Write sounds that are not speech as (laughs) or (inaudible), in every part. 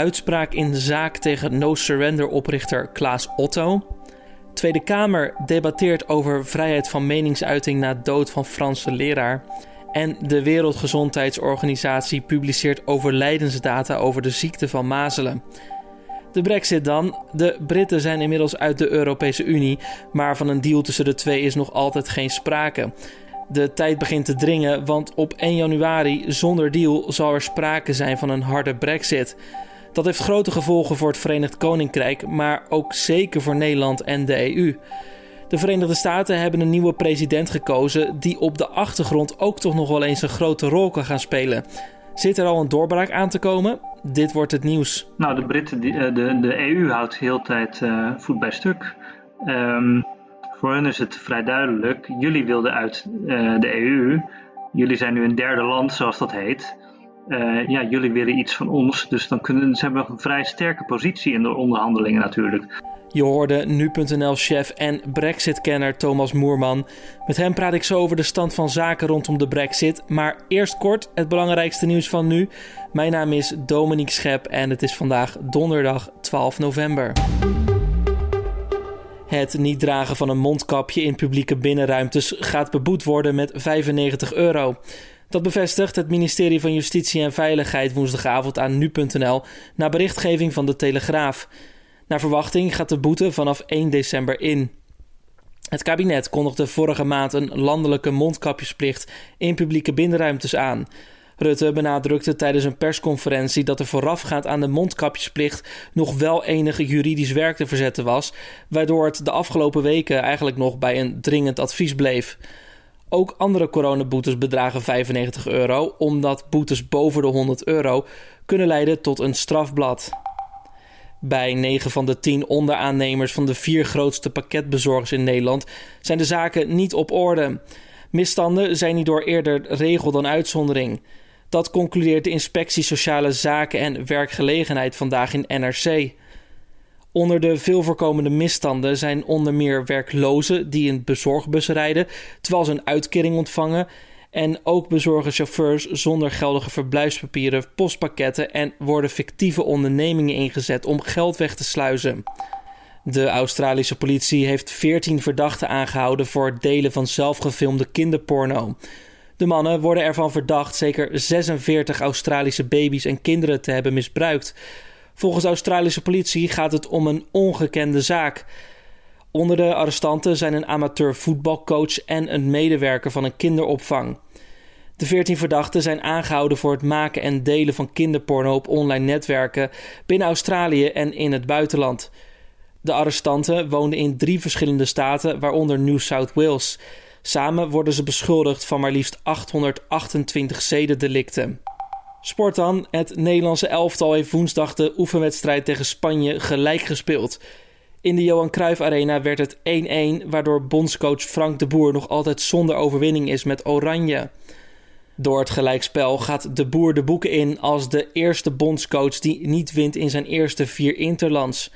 uitspraak in zaak tegen No Surrender oprichter Klaas Otto. Tweede Kamer debatteert over vrijheid van meningsuiting na dood van Franse leraar. En de Wereldgezondheidsorganisatie publiceert overlijdensdata over de ziekte van mazelen. De Brexit dan. De Britten zijn inmiddels uit de Europese Unie, maar van een deal tussen de twee is nog altijd geen sprake. De tijd begint te dringen, want op 1 januari zonder deal zal er sprake zijn van een harde Brexit. Dat heeft grote gevolgen voor het Verenigd Koninkrijk, maar ook zeker voor Nederland en de EU. De Verenigde Staten hebben een nieuwe president gekozen die op de achtergrond ook toch nog wel eens een grote rol kan gaan spelen. Zit er al een doorbraak aan te komen? Dit wordt het nieuws. Nou, de Britten, eh, de, de EU houdt de hele tijd uh, voet bij stuk. Um, voor hen is het vrij duidelijk. Jullie wilden uit uh, de EU. Jullie zijn nu een derde land, zoals dat heet. Uh, ja, jullie willen iets van ons. Dus dan kunnen ze hebben een vrij sterke positie in de onderhandelingen natuurlijk. Je hoorde nu.nl-chef en Brexit-kenner Thomas Moerman. Met hem praat ik zo over de stand van zaken rondom de Brexit. Maar eerst kort het belangrijkste nieuws van nu. Mijn naam is Dominique Schep en het is vandaag donderdag 12 november. Het niet dragen van een mondkapje in publieke binnenruimtes gaat beboet worden met 95 euro. Dat bevestigt het ministerie van Justitie en Veiligheid woensdagavond aan nu.nl na berichtgeving van de Telegraaf. Naar verwachting gaat de boete vanaf 1 december in. Het kabinet kondigde vorige maand een landelijke mondkapjesplicht in publieke binnenruimtes aan. Rutte benadrukte tijdens een persconferentie dat er voorafgaand aan de mondkapjesplicht nog wel enige juridisch werk te verzetten was, waardoor het de afgelopen weken eigenlijk nog bij een dringend advies bleef. Ook andere coronaboetes bedragen 95 euro, omdat boetes boven de 100 euro kunnen leiden tot een strafblad. Bij 9 van de 10 onderaannemers van de vier grootste pakketbezorgers in Nederland zijn de zaken niet op orde. Misstanden zijn niet door eerder regel dan uitzondering. Dat concludeert de Inspectie Sociale Zaken en Werkgelegenheid vandaag in NRC. Onder de veel voorkomende misstanden zijn onder meer werklozen die een bezorgbus rijden terwijl ze een uitkering ontvangen. En ook bezorgen chauffeurs zonder geldige verblijfspapieren postpakketten en worden fictieve ondernemingen ingezet om geld weg te sluizen. De Australische politie heeft 14 verdachten aangehouden voor het delen van zelfgefilmde kinderporno. De mannen worden ervan verdacht zeker 46 Australische baby's en kinderen te hebben misbruikt. Volgens de Australische politie gaat het om een ongekende zaak. Onder de arrestanten zijn een amateur voetbalcoach en een medewerker van een kinderopvang. De 14 verdachten zijn aangehouden voor het maken en delen van kinderporno op online netwerken binnen Australië en in het buitenland. De arrestanten woonden in drie verschillende staten, waaronder New South Wales. Samen worden ze beschuldigd van maar liefst 828 zedendelicten. Sport dan. Het Nederlandse elftal heeft woensdag de oefenwedstrijd tegen Spanje gelijk gespeeld. In de Johan Cruijff Arena werd het 1-1, waardoor bondscoach Frank de Boer nog altijd zonder overwinning is met Oranje. Door het gelijkspel gaat de Boer de boeken in als de eerste bondscoach die niet wint in zijn eerste vier interlands.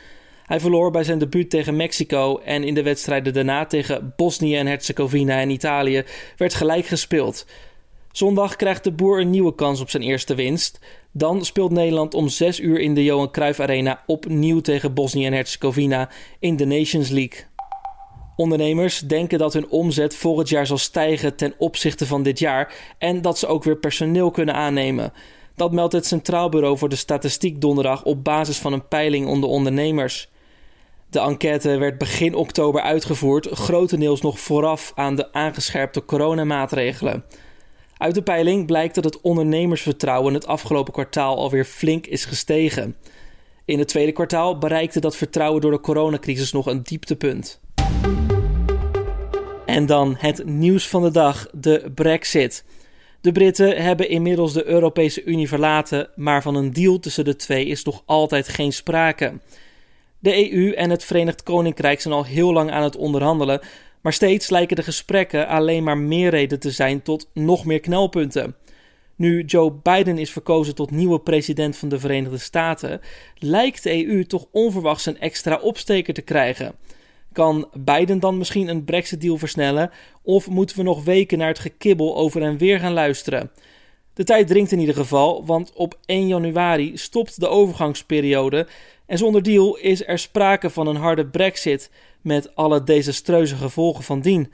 Hij verloor bij zijn debuut tegen Mexico en in de wedstrijden daarna tegen Bosnië en Herzegovina en Italië werd gelijk gespeeld. Zondag krijgt de boer een nieuwe kans op zijn eerste winst. Dan speelt Nederland om 6 uur in de Johan Cruijff Arena opnieuw tegen Bosnië en Herzegovina in de Nations League. Ondernemers denken dat hun omzet volgend jaar zal stijgen ten opzichte van dit jaar en dat ze ook weer personeel kunnen aannemen. Dat meldt het Centraal Bureau voor de Statistiek donderdag op basis van een peiling onder ondernemers. De enquête werd begin oktober uitgevoerd, grotendeels nog vooraf aan de aangescherpte coronamaatregelen. Uit de peiling blijkt dat het ondernemersvertrouwen het afgelopen kwartaal alweer flink is gestegen. In het tweede kwartaal bereikte dat vertrouwen door de coronacrisis nog een dieptepunt. En dan het nieuws van de dag: de Brexit. De Britten hebben inmiddels de Europese Unie verlaten, maar van een deal tussen de twee is nog altijd geen sprake. De EU en het Verenigd Koninkrijk zijn al heel lang aan het onderhandelen, maar steeds lijken de gesprekken alleen maar meer reden te zijn tot nog meer knelpunten. Nu Joe Biden is verkozen tot nieuwe president van de Verenigde Staten, lijkt de EU toch onverwachts een extra opsteker te krijgen. Kan Biden dan misschien een Brexit-deal versnellen? Of moeten we nog weken naar het gekibbel over en weer gaan luisteren? De tijd dringt in ieder geval, want op 1 januari stopt de overgangsperiode en zonder deal is er sprake van een harde brexit met alle desastreuze gevolgen van dien.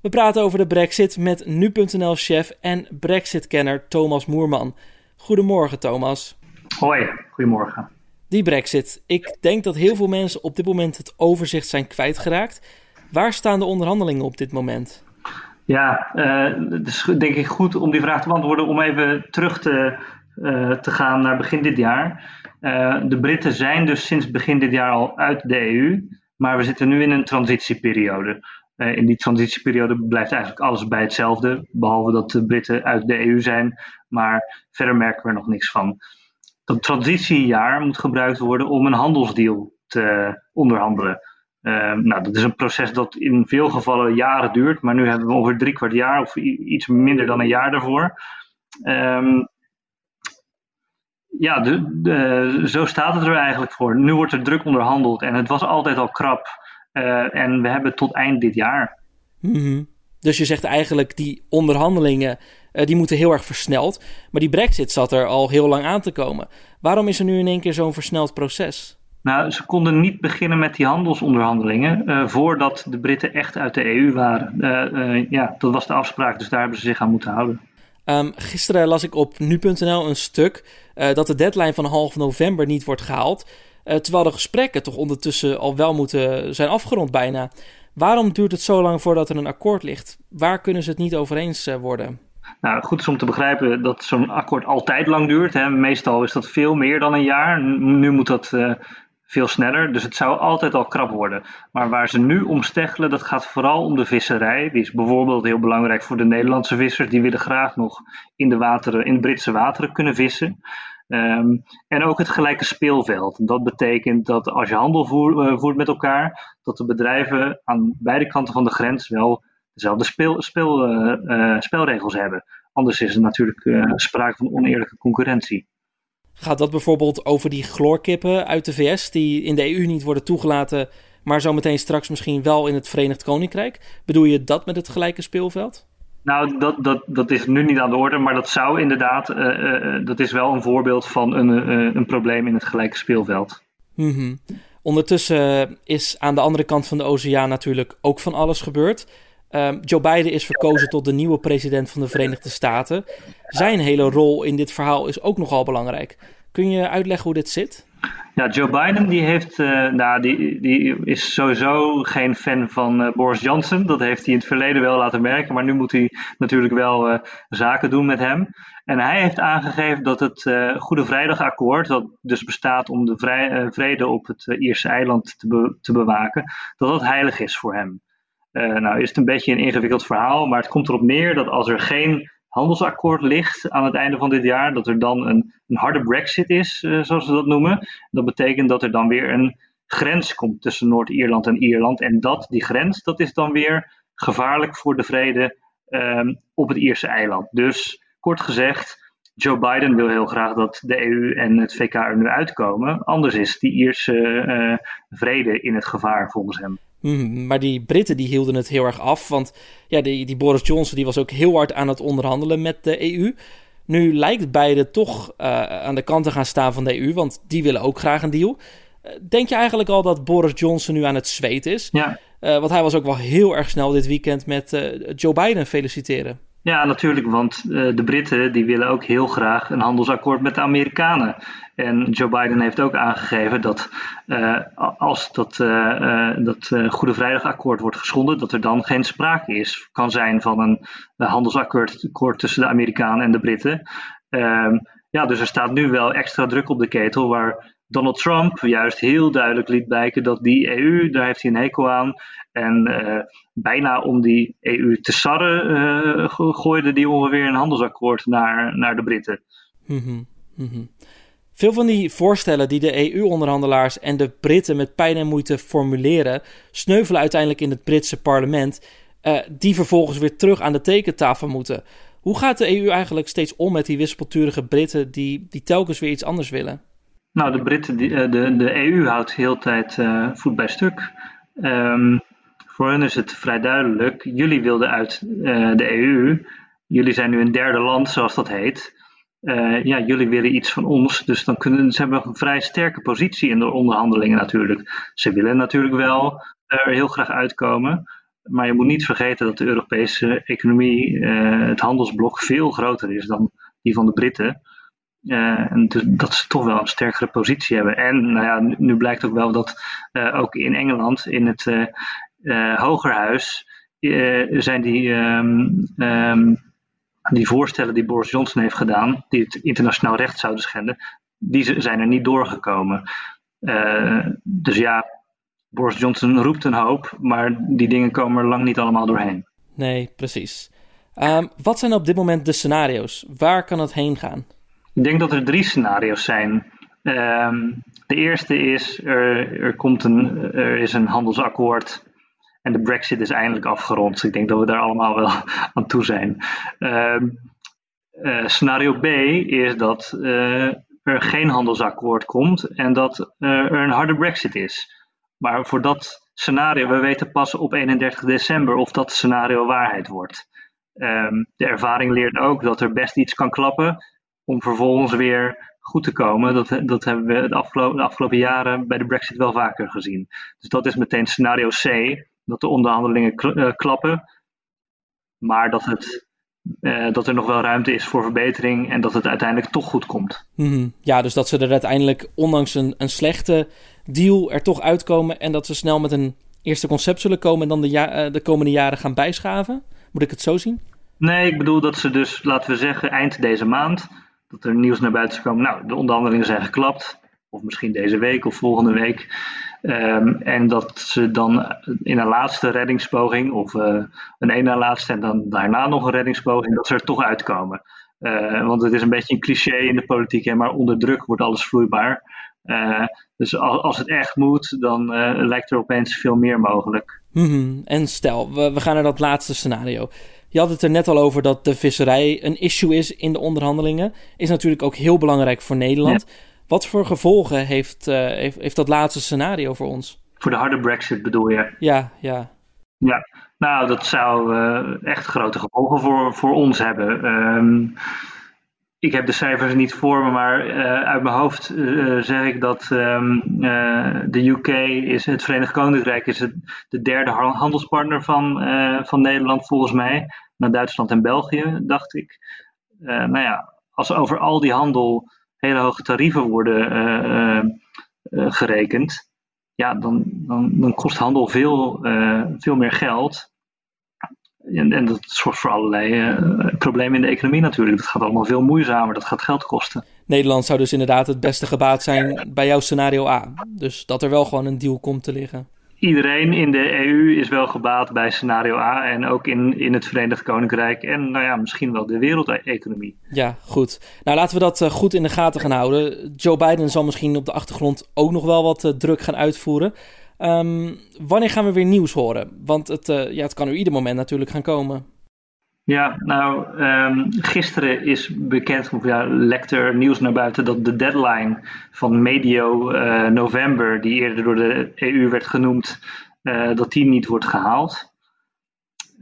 We praten over de brexit met nu.nl-chef en brexit-kenner Thomas Moerman. Goedemorgen Thomas. Hoi, goedemorgen. Die brexit. Ik denk dat heel veel mensen op dit moment het overzicht zijn kwijtgeraakt. Waar staan de onderhandelingen op dit moment? Ja, uh, het is denk ik goed om die vraag te beantwoorden om even terug te, uh, te gaan naar begin dit jaar. Uh, de Britten zijn dus sinds begin dit jaar al uit de EU, maar we zitten nu in een transitieperiode. in die transitieperiode blijft eigenlijk alles bij hetzelfde, behalve dat de Britten uit de EU zijn, maar verder merken we er nog niks van. Dat transitiejaar moet gebruikt worden om een handelsdeal te onderhandelen. Ehm, nou, dat is een proces dat in veel gevallen jaren duurt, maar nu hebben we ongeveer drie kwart jaar of iets minder dan een jaar daarvoor. Ehm, ja, de, de, zo staat het er eigenlijk voor. Nu wordt er druk onderhandeld en het was altijd al krap. Uh, en we hebben tot eind dit jaar. Mm Dus je zegt eigenlijk die onderhandelingen uh, die moeten heel erg versneld. Maar die brexit zat er al heel lang aan te komen. Waarom is er nu in één keer zo'n versneld proces? Nou, ze konden niet beginnen met die handelsonderhandelingen uh, voordat de Britten echt uit de EU waren. Ja, dat was de afspraak, dus daar hebben ze zich aan moeten houden. Um, gisteren las ik op nu.nl een stuk dat de deadline van half november niet wordt gehaald. terwijl de gesprekken toch ondertussen al wel moeten zijn afgerond bijna. Waarom duurt het zo lang voordat er een akkoord ligt? Waar kunnen ze het niet over eens worden? Nou, goed is om te begrijpen dat zo'n akkoord altijd lang duurt. Hè. Meestal is dat veel meer dan een jaar. Nu moet dat veel sneller. Dus het zou altijd al krap worden. Maar waar ze nu om steggelen, dat gaat vooral om de visserij. Die is bijvoorbeeld heel belangrijk voor de Nederlandse vissers. Die willen graag nog in de, wateren, in de Britse wateren kunnen vissen. Um, en ook het gelijke speelveld. dat betekent dat als je handel uh, voert met elkaar, dat de bedrijven aan beide kanten van de grens wel dezelfde speel, speel, uh, uh, spelregels hebben. Anders is er natuurlijk sprake van oneerlijke concurrentie. Gaat dat bijvoorbeeld over die chloorkippen uit de VS, die in de EU niet worden toegelaten, maar zometeen straks misschien wel in het Verenigd Koninkrijk? Bedoel je dat met het gelijke speelveld? Nou, dat, dat, dat is nu niet aan de orde, maar dat zou inderdaad, uh, uh, dat is wel een voorbeeld van een, uh, een probleem in het gelijke speelveld. Mm -hmm. Ondertussen is aan de andere kant van de oceaan natuurlijk ook van alles gebeurd. Um, Joe Biden is verkozen tot de nieuwe president van de Verenigde Staten. Zijn hele rol in dit verhaal is ook nogal belangrijk. Kun je uitleggen hoe dit zit? Ja, Joe Biden die heeft, uh, nou, die, die is sowieso geen fan van uh, Boris Johnson. Dat heeft hij in het verleden wel laten merken, maar nu moet hij natuurlijk wel uh, zaken doen met hem. En hij heeft aangegeven dat het Goede Vrijdagakkoord, dat dus bestaat om de vrij, vrede op het Ierse eiland te, te bewaken, dat dat heilig is voor hem. Uh, nou is het een beetje een ingewikkeld verhaal, maar het komt erop neer dat als er geen handelsakkoord ligt aan het einde van dit jaar, dat er dan een, een harde brexit is, uh, zoals we dat noemen. Dat betekent dat er dan weer een grens komt tussen Noord-Ierland en Ierland. En dat, die grens, dat is dan weer gevaarlijk voor de vrede um, op het Ierse eiland. Dus kort gezegd, Joe Biden wil heel graag dat de EU en het VK er nu uitkomen. Anders is die Ierse uh, vrede in het gevaar volgens hem. Mm, maar die Britten die hielden het heel erg af. Want ja, die, die Boris Johnson die was ook heel hard aan het onderhandelen met de EU. Nu lijkt beide toch uh, aan de kant te gaan staan van de EU, want die willen ook graag een deal. Uh, denk je eigenlijk al dat Boris Johnson nu aan het zweet is? Ja. Uh, want hij was ook wel heel erg snel dit weekend met Joe Biden feliciteren. Ja, natuurlijk, want uh, de Britten die willen ook heel graag een handelsakkoord met de Amerikanen. En Joe Biden heeft ook aangegeven dat uh, als dat, uh, dat Goede Vrijdagakkoord wordt geschonden, dat er dan geen sprake is, kan zijn van een handelsakkoord tussen de Amerikanen en de Britten. Ehm, ja, dus er staat nu wel extra druk op de ketel, waar Donald Trump juist heel duidelijk liet blijken dat die EU, daar heeft hij een hekel aan. En uh, bijna om die EU te sarren uh, gooide die ongeveer een handelsakkoord naar, naar de Britten. Mm -hmm. Veel van die voorstellen die de EU-onderhandelaars en de Britten met pijn en moeite formuleren, sneuvelen uiteindelijk in het Britse parlement, uh, die vervolgens weer terug aan de tekentafel moeten. Hoe gaat de EU eigenlijk steeds om met die wispelturige Britten die, die telkens weer iets anders willen? Nou, de Britten, die, de, de EU houdt heel tijd uh, voet bij stuk. Um, voor hen is het vrij duidelijk. Jullie wilden uit uh, de EU, jullie zijn nu een derde land, zoals dat heet. Ja, jullie willen iets van ons, dus dan kunnen ze hebben een vrij sterke positie in de onderhandelingen natuurlijk. Ze willen natuurlijk wel er heel graag uitkomen, maar je moet niet vergeten dat de Europese economie, het handelsblok, veel groter is dan die van de Britten. Uh, en dus dat ze toch wel een sterkere positie hebben. En nou ja, nu, blijkt ook wel dat ook in Engeland, in het Hogerhuis, zijn die um, um, die voorstellen die Boris Johnson heeft gedaan, die het internationaal recht zouden schenden, die zijn er niet doorgekomen. Dus ja, Boris Johnson roept een hoop, maar die dingen komen er lang niet allemaal doorheen. Nee, precies. Um, wat zijn op dit moment de scenario's? Waar kan het heen gaan? Ik denk dat er drie scenario's zijn. Um, de eerste is, er, er, komt een, er is een handelsakkoord en de Brexit is eindelijk afgerond. Ik denk dat we daar allemaal wel (laughs) aan toe zijn. Ehm, eh, scenario B is dat uh, er geen handelsakkoord komt en dat uh, er een harde Brexit is. Maar voor dat scenario, we weten pas op 31 december of dat scenario waarheid wordt. Um, de ervaring leert ook dat er best iets kan klappen om vervolgens weer goed te komen. Dat, dat hebben we de afgelopen, de afgelopen jaren bij de Brexit wel vaker gezien. Dus dat is meteen scenario C dat de onderhandelingen eh, klappen, maar dat, het, uh, dat er nog wel ruimte is voor verbetering en dat het uiteindelijk toch goed komt. Mm-hmm. Ja, dus dat ze er uiteindelijk, ondanks een, een slechte deal, er toch uitkomen en dat ze snel met een eerste concept zullen komen en dan de, ja uh, de komende jaren gaan bijschaven? Moet ik het zo zien? Nee, ik bedoel dat ze dus, laten we zeggen, eind deze maand, dat er nieuws naar buiten is. Nou, de onderhandelingen zijn geklapt, of misschien deze week of volgende week. Um, en dat ze dan in een laatste reddingspoging, of uh, een ene laatste en dan daarna nog een reddingspoging, dat ze er toch uitkomen. Uh, want het is een beetje een cliché in de politiek, hè, maar onder druk wordt alles vloeibaar. Uh, dus als, als, het echt moet, dan lijkt er opeens veel meer mogelijk. Mm. En stel, we, we, gaan naar dat laatste scenario. Je had het er net al over dat de visserij een issue is in de onderhandelingen. Is natuurlijk ook heel belangrijk voor Nederland. Ja. Wat voor gevolgen heeft, uh, heeft, heeft dat laatste scenario voor ons? Voor de harde Brexit bedoel je? Ja, ja. Ja, nou, dat zou uh, echt grote gevolgen voor, voor ons hebben. Um, ik heb de cijfers niet voor me, maar uh, uit mijn hoofd uh, zeg ik dat um, uh, de UK is het Verenigd Koninkrijk is het, de derde handelspartner van, van Nederland volgens mij. Na Duitsland en België, dacht ik. nou ja, als over al die handel hele hoge tarieven worden eh, eh, eh, gerekend, ja, dan, dan, dan kost handel veel, veel meer geld. En, en, dat zorgt voor allerlei problemen in de economie natuurlijk. Dat gaat allemaal veel moeizamer, dat gaat geld kosten. Nederland zou dus inderdaad het beste gebaat zijn bij jouw scenario A. Dus dat er wel gewoon een deal komt te liggen iedereen in de EU is wel gebaat bij scenario A en ook in, in het Verenigd Koninkrijk en nou ja, misschien wel de wereldeconomie. Ja, goed. Nou, laten we dat uh, goed in de gaten gaan houden. Joe Biden zal misschien op de achtergrond ook nog wel wat uh, druk gaan uitvoeren. Um, wanneer gaan we weer nieuws horen? Want het, uh, ja, het kan u ieder moment natuurlijk gaan komen. Ja, nou, um, gisteren is bekend, of ja, lekte er nieuws naar buiten dat de deadline van medio uh, november, die eerder door de EU werd genoemd, uh, dat die niet wordt gehaald.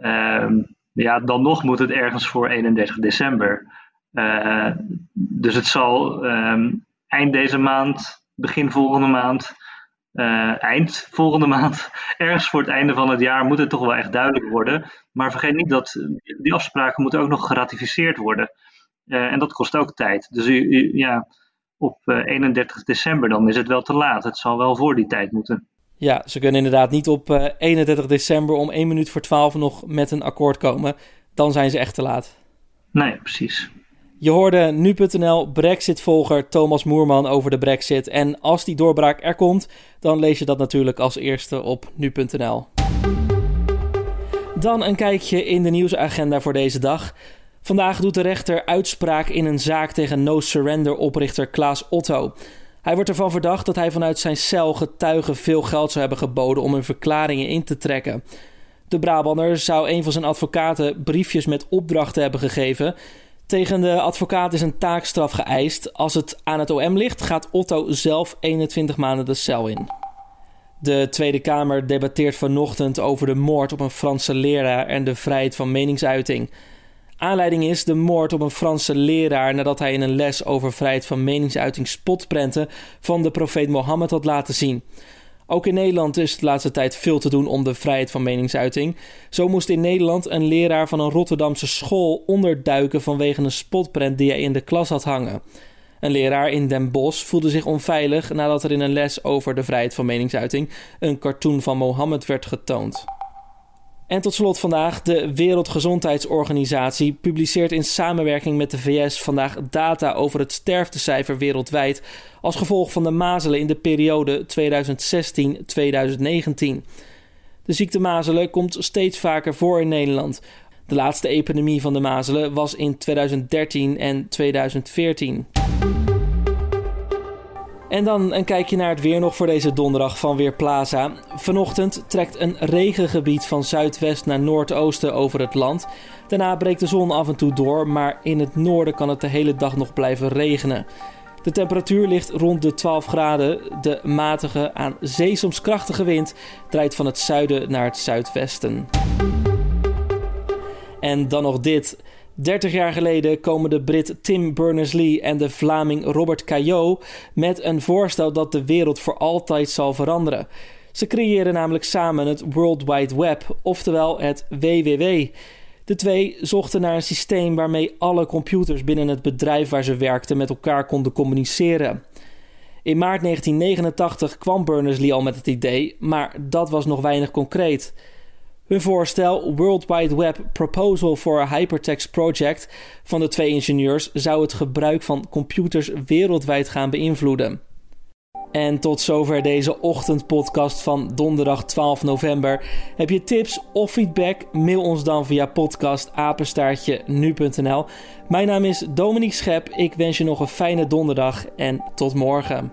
Um, ja, dan nog moet het ergens voor 31 december. Dus het zal eind deze maand, begin volgende maand uh, eind volgende maand, (laughs) ergens voor het einde van het jaar, moet het toch wel echt duidelijk worden. Maar vergeet niet dat die afspraken moeten ook nog geratificeerd worden. Uh, en dat kost ook tijd. Dus u, u, ja, op uh, eh, 31 december dan is het wel te laat. Het zal wel voor die tijd moeten. Ja, ze kunnen inderdaad niet op 31 december om 1 minuut voor 12 nog met een akkoord komen. Dan zijn ze echt te laat. Nee, precies. Je hoorde nu.nl Brexit-volger Thomas Moerman over de Brexit. En als die doorbraak er komt, dan lees je dat natuurlijk als eerste op nu.nl. Dan een kijkje in de nieuwsagenda voor deze dag. Vandaag doet de rechter uitspraak in een zaak tegen No Surrender-oprichter Klaas Otto. Hij wordt ervan verdacht dat hij vanuit zijn cel getuigen veel geld zou hebben geboden om hun verklaringen in te trekken. De Brabander zou een van zijn advocaten briefjes met opdrachten hebben gegeven tegen de advocaat is een taakstraf geëist. Als het aan het OM ligt, gaat Otto zelf 21 maanden de cel in. De Tweede Kamer debatteert vanochtend over de moord op een Franse leraar en de vrijheid van meningsuiting. Aanleiding is de moord op een Franse leraar nadat hij in een les over vrijheid van meningsuiting spotprenten van de profeet Mohammed had laten zien. Ook in Nederland is de laatste tijd veel te doen om de vrijheid van meningsuiting. Zo moest in Nederland een leraar van een Rotterdamse school onderduiken vanwege een spotprent die hij in de klas had hangen. Een leraar in Den Bosch voelde zich onveilig nadat er in een les over de vrijheid van meningsuiting een cartoon van Mohammed werd getoond. En tot slot vandaag, de Wereldgezondheidsorganisatie publiceert in samenwerking met de VS vandaag data over het sterftecijfer wereldwijd als gevolg van de mazelen in de periode 2016-2019. De ziekte mazelen komt steeds vaker voor in Nederland. De laatste epidemie van de mazelen was in 2013 en 2014. En dan een kijkje naar het weer nog voor deze donderdag van Weerplaza. Vanochtend trekt een regengebied van zuidwest naar noordoosten over het land. Daarna breekt de zon af en toe door, maar in het noorden kan het de hele dag nog blijven regenen. De temperatuur ligt rond de 12 graden. De matige, aan zee soms krachtige wind draait van het zuiden naar het zuidwesten. En dan nog dit. 30 jaar geleden komen de Brit Tim Berners-Lee en de Vlaming Robert Caillot met een voorstel dat de wereld voor altijd zal veranderen. Ze creëren namelijk samen het World Wide Web, oftewel het WWW. De twee zochten naar een systeem waarmee alle computers binnen het bedrijf waar ze werkten met elkaar konden communiceren. In maart 1989 kwam Berners-Lee al met het idee, maar dat was nog weinig concreet. Hun voorstel World Wide Web Proposal for a Hypertext Project van de twee ingenieurs zou het gebruik van computers wereldwijd gaan beïnvloeden. En tot zover deze ochtendpodcast van donderdag 12 november. Heb je tips of feedback? Mail ons dan via podcastapenstaartje nu.nl. Mijn naam is Dominique Schep. Ik wens je nog een fijne donderdag en tot morgen.